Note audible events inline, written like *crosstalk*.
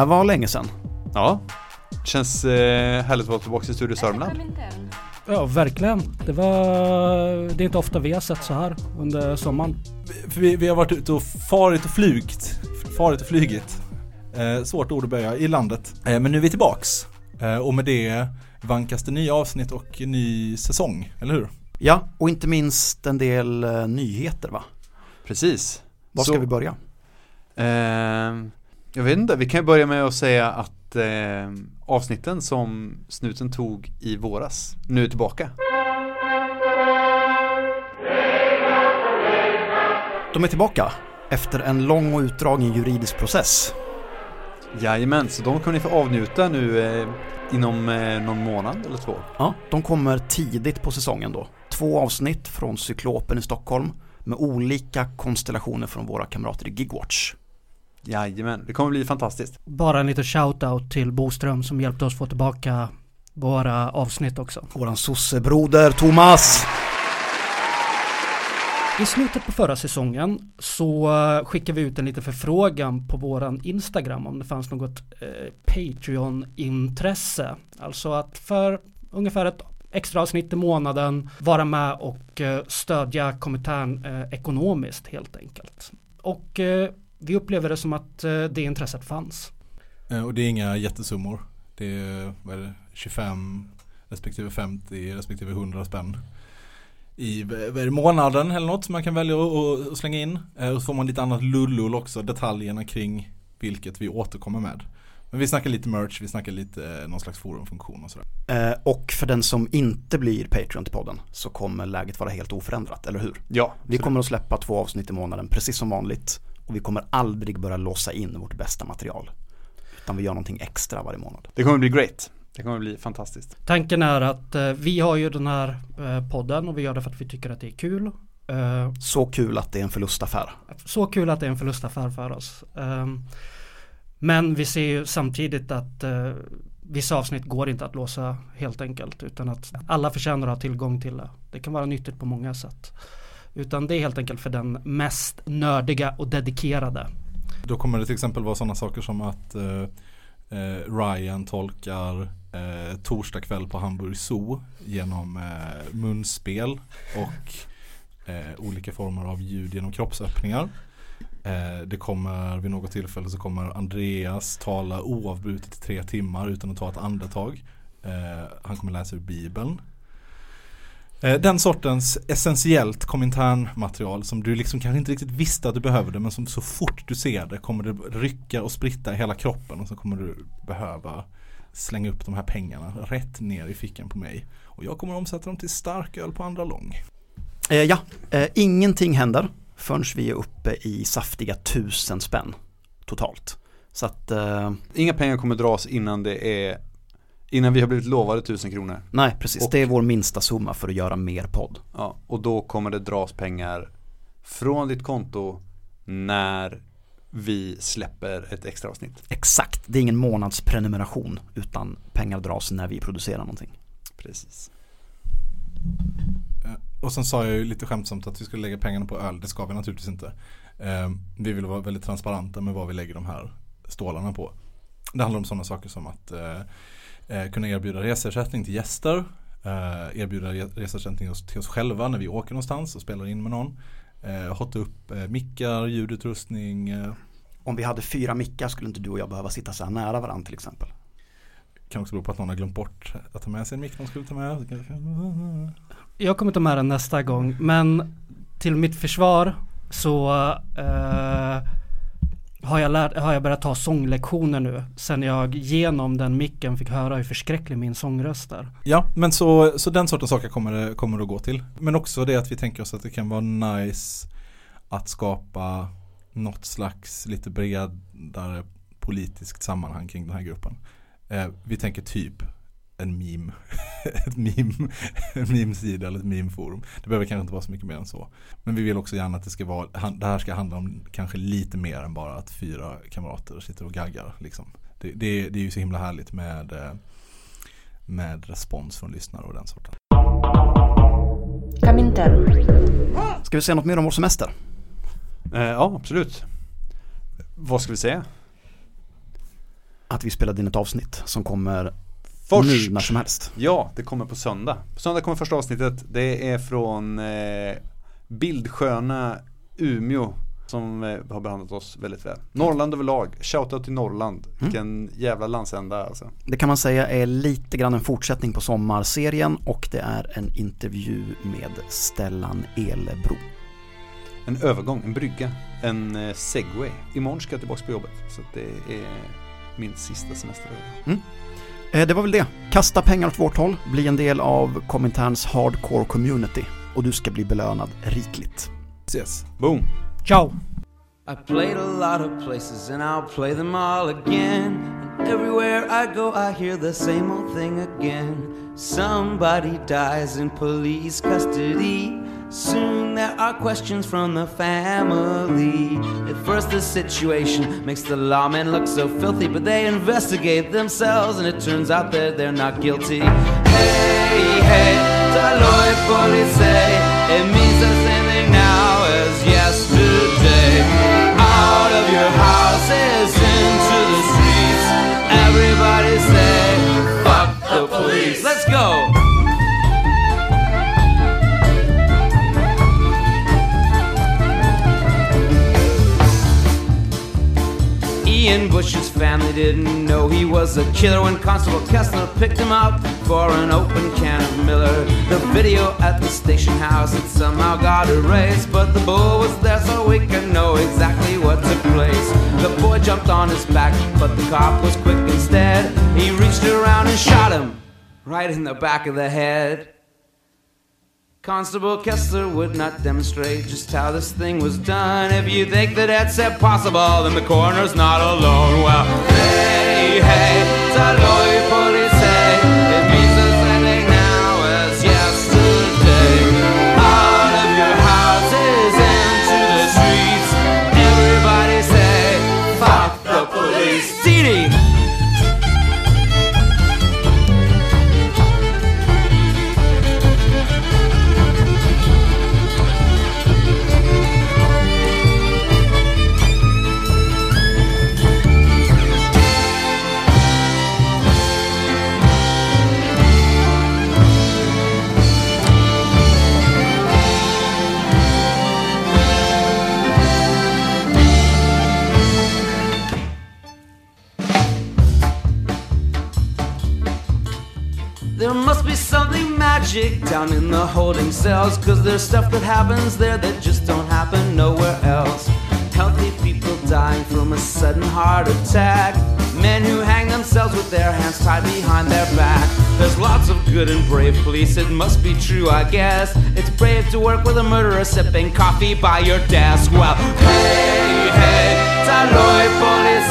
här var länge sedan. Ja, känns eh, härligt att vara tillbaka i Studio Sörmland. Ja, verkligen. Det, var, det är inte ofta vi har sett så här under sommaren. Vi, vi har varit ute och farit och flugit. Farit och flugit. Eh, svårt ord att börja i landet. Eh, men nu är vi tillbaks. Eh, och med det vankas det nya avsnitt och ny säsong, eller hur? Ja, och inte minst en del eh, nyheter va? Precis. Var ska vi börja? Ehm, jag vet inte, vi kan börja med att säga att eh, avsnitten som snuten tog i våras nu är tillbaka. De är tillbaka efter en lång och utdragen juridisk process. Jajamän, så de kommer ni få avnjuta nu eh, inom eh, någon månad eller två. Ja, de kommer tidigt på säsongen då. Två avsnitt från Cyklopen i Stockholm med olika konstellationer från våra kamrater i Gigwatch. Jajamän, det kommer bli fantastiskt. Bara en liten shout-out till Boström som hjälpte oss få tillbaka våra avsnitt också. Våran sossebroder Thomas! I slutet på förra säsongen så eh, skickade vi ut en liten förfrågan på våran Instagram om det fanns något eh, Patreon-intresse. Alltså att för ungefär ett extra avsnitt i månaden vara med och eh, stödja kommentaren eh, ekonomiskt helt enkelt. Och eh, vi upplever det som att eh, det intresset fanns. Eh, och det är inga jättesummor. Det är, vad är det, 25 respektive 50 respektive 100 spänn. I vad är det, månaden eller något som man kan välja att- slänga in. Eh, Och så får man lite annat lullull också, detaljerna kring vilket vi återkommer med. Men vi snackar lite merch, vi snackar lite någon slags forumfunktion och sådär. Och för den som inte blir Patreon till podden så kommer läget vara helt oförändrat, eller hur? Ja, Vi kommer att släppa två avsnitt i månaden precis som vanligt och vi kommer aldrig börja låsa in vårt bästa material. Utan vi gör någonting extra varje månad. det kommer bli great. Det kommer bli fantastiskt. Tanken är att eh, vi har ju den här eh, podden och vi gör det för att vi tycker att det är kul. Eh, Så kul att det är en förlustaffär. så kul att det är en förlustaffär för oss. Ehm, men vi ser ju samtidigt att eh, vissa avsnitt går inte att låsa helt enkelt utan att alla förtjänar att ha tillgång till det. Det kan vara nyttigt på många sätt. Utan det är helt enkelt för den mest nördiga och dedikerade. Då kommer det till exempel vara sådana saker som att eh, eh, Ryan tolkar eh, torsdag kväll på Hamburg Zoo genom eh, munspel och eh, olika former av ljud genom kroppsöppningar. Eh, det kommer vid något tillfälle så kommer Andreas tala oavbrutet i tre timmar utan att ta ett andetag. Eh, han kommer läsa ur Bibeln. Eh, Den sortens essentiellt kommentärmaterial som du liksom kanske inte riktigt visste att du behövde men som så fort du ser det kommer det rycka och spritta i hela kroppen och så kommer du behöva slänga upp de här pengarna rätt ner i fickan på mig. Och jag kommer omsätta dem till starköl på andra lång. Eh, ja, eh, ingenting händer förrän vi är uppe i saftiga tusen spänn totalt. Så att, eh, Inga pengar kommer dras innan det är Innan vi har blivit lovade tusen kronor. nej precis, Och- det är vår minsta summa för att göra mer podd. Ja, och då kommer det dras pengar från ditt konto när vi släpper ett extra avsnitt. Exakt, det är ingen månadsprenumeration utan pengar dras när vi producerar någonting. Precis. Eh, Och sen sa jag ju lite skämtsamt att vi skulle lägga pengarna på öl. Det ska vi naturligtvis inte. Eh, Vi vill vara väldigt transparenta med vad vi lägger de här stålarna på. Det handlar om sådana saker som att eh, kunna erbjuda reseersättning till gäster. Eh, erbjuda re- reseersättning oss- till oss själva när vi åker någonstans och spelar in med någon. Eh, hotta upp eh, mickar, ljudutrustning. Eh, Om vi hade fyra mickar skulle inte du och jag behöva sitta så här nära varandra till exempel. kan också bero på att någon har glömt bort att ta med sig en mick de skulle ta med. Jag kommer ta med den nästa gång men till mitt försvar så eh, har, jag lärt, har jag börjat ta sånglektioner nu sen jag genom den micken fick höra hur förskräcklig min sångröst är. Ja, men så, så den sortens saker kommer det, kommer det att gå till. Men också det att vi tänker oss att det kan vara nice att skapa något slags lite bredare politiskt sammanhang kring den här gruppen. Eh, vi tänker typ en meme, *laughs* ett meme, en meme-sida eller ett meme-forum. Det behöver kanske inte vara så mycket mer än så. Men vi vill också gärna att det ska vara, det här ska handla om kanske lite mer än bara att fyra kamrater sitter och gaggar. Liksom. Det, det, det är ju så himla härligt med, eh, med respons från lyssnare och den sorten. Ska vi säga något mer om vår semester? Eh, ja, absolut. Vad ska vi säga? Att vi spelade in ett avsnitt som kommer Först. nu när som helst. Ja, det kommer på söndag. På söndag kommer första avsnittet. Det är från eh, bildsköna Umeå som eh, har behandlat oss väldigt väl. Norrland överlag. Shoutout till Norrland. Vilken jävla landsända alltså. Det kan man säga är lite grann en fortsättning på sommarserien och det är en intervju med Stellan Elebro. En övergång, en brygga, en eh, segway. Imorgon ska jag tillbaka på jobbet. Så det är min sista semester. Eh, Det var väl det. Kasta pengar åt vårt håll, bli en del av Kominterns hardcore community och du ska bli belönad rikligt. Yes. Boom! Ciao! I played a lot of places and I'll play them all again. And everywhere I go, I hear the same old thing again. Somebody dies in police custody. Soon there are questions from the family. At first, the situation makes the lawmen look so filthy, but they investigate themselves and it turns out that they're not guilty. Hey, hey, Taloy Police, it means the same thing now as yesterday. Out of your houses into the streets, everybody say, fuck the police. Let's go! Ian Bush's family didn't know he was a killer when Constable Kessler picked him up for an open can of Miller. The video at the station house had somehow got erased, but the bull was there so we can know exactly what took place. The boy jumped on his back, but the cop was quick instead. He reached around and shot him right in the back of the head. Constable Kessler would not demonstrate just how this thing was done. If you think that that's impossible, then the coroner's not alone. Well, hey, hey, Taloy Police, There must be something magic down in the holding cells. Cause there's stuff that happens there that just don't happen nowhere else. Healthy people dying from a sudden heart attack. Men who hang themselves with their hands tied behind their back. There's lots of good and brave police, it must be true, I guess. It's brave to work with a murderer sipping coffee by your desk. Well, hey, hey, Taloy police.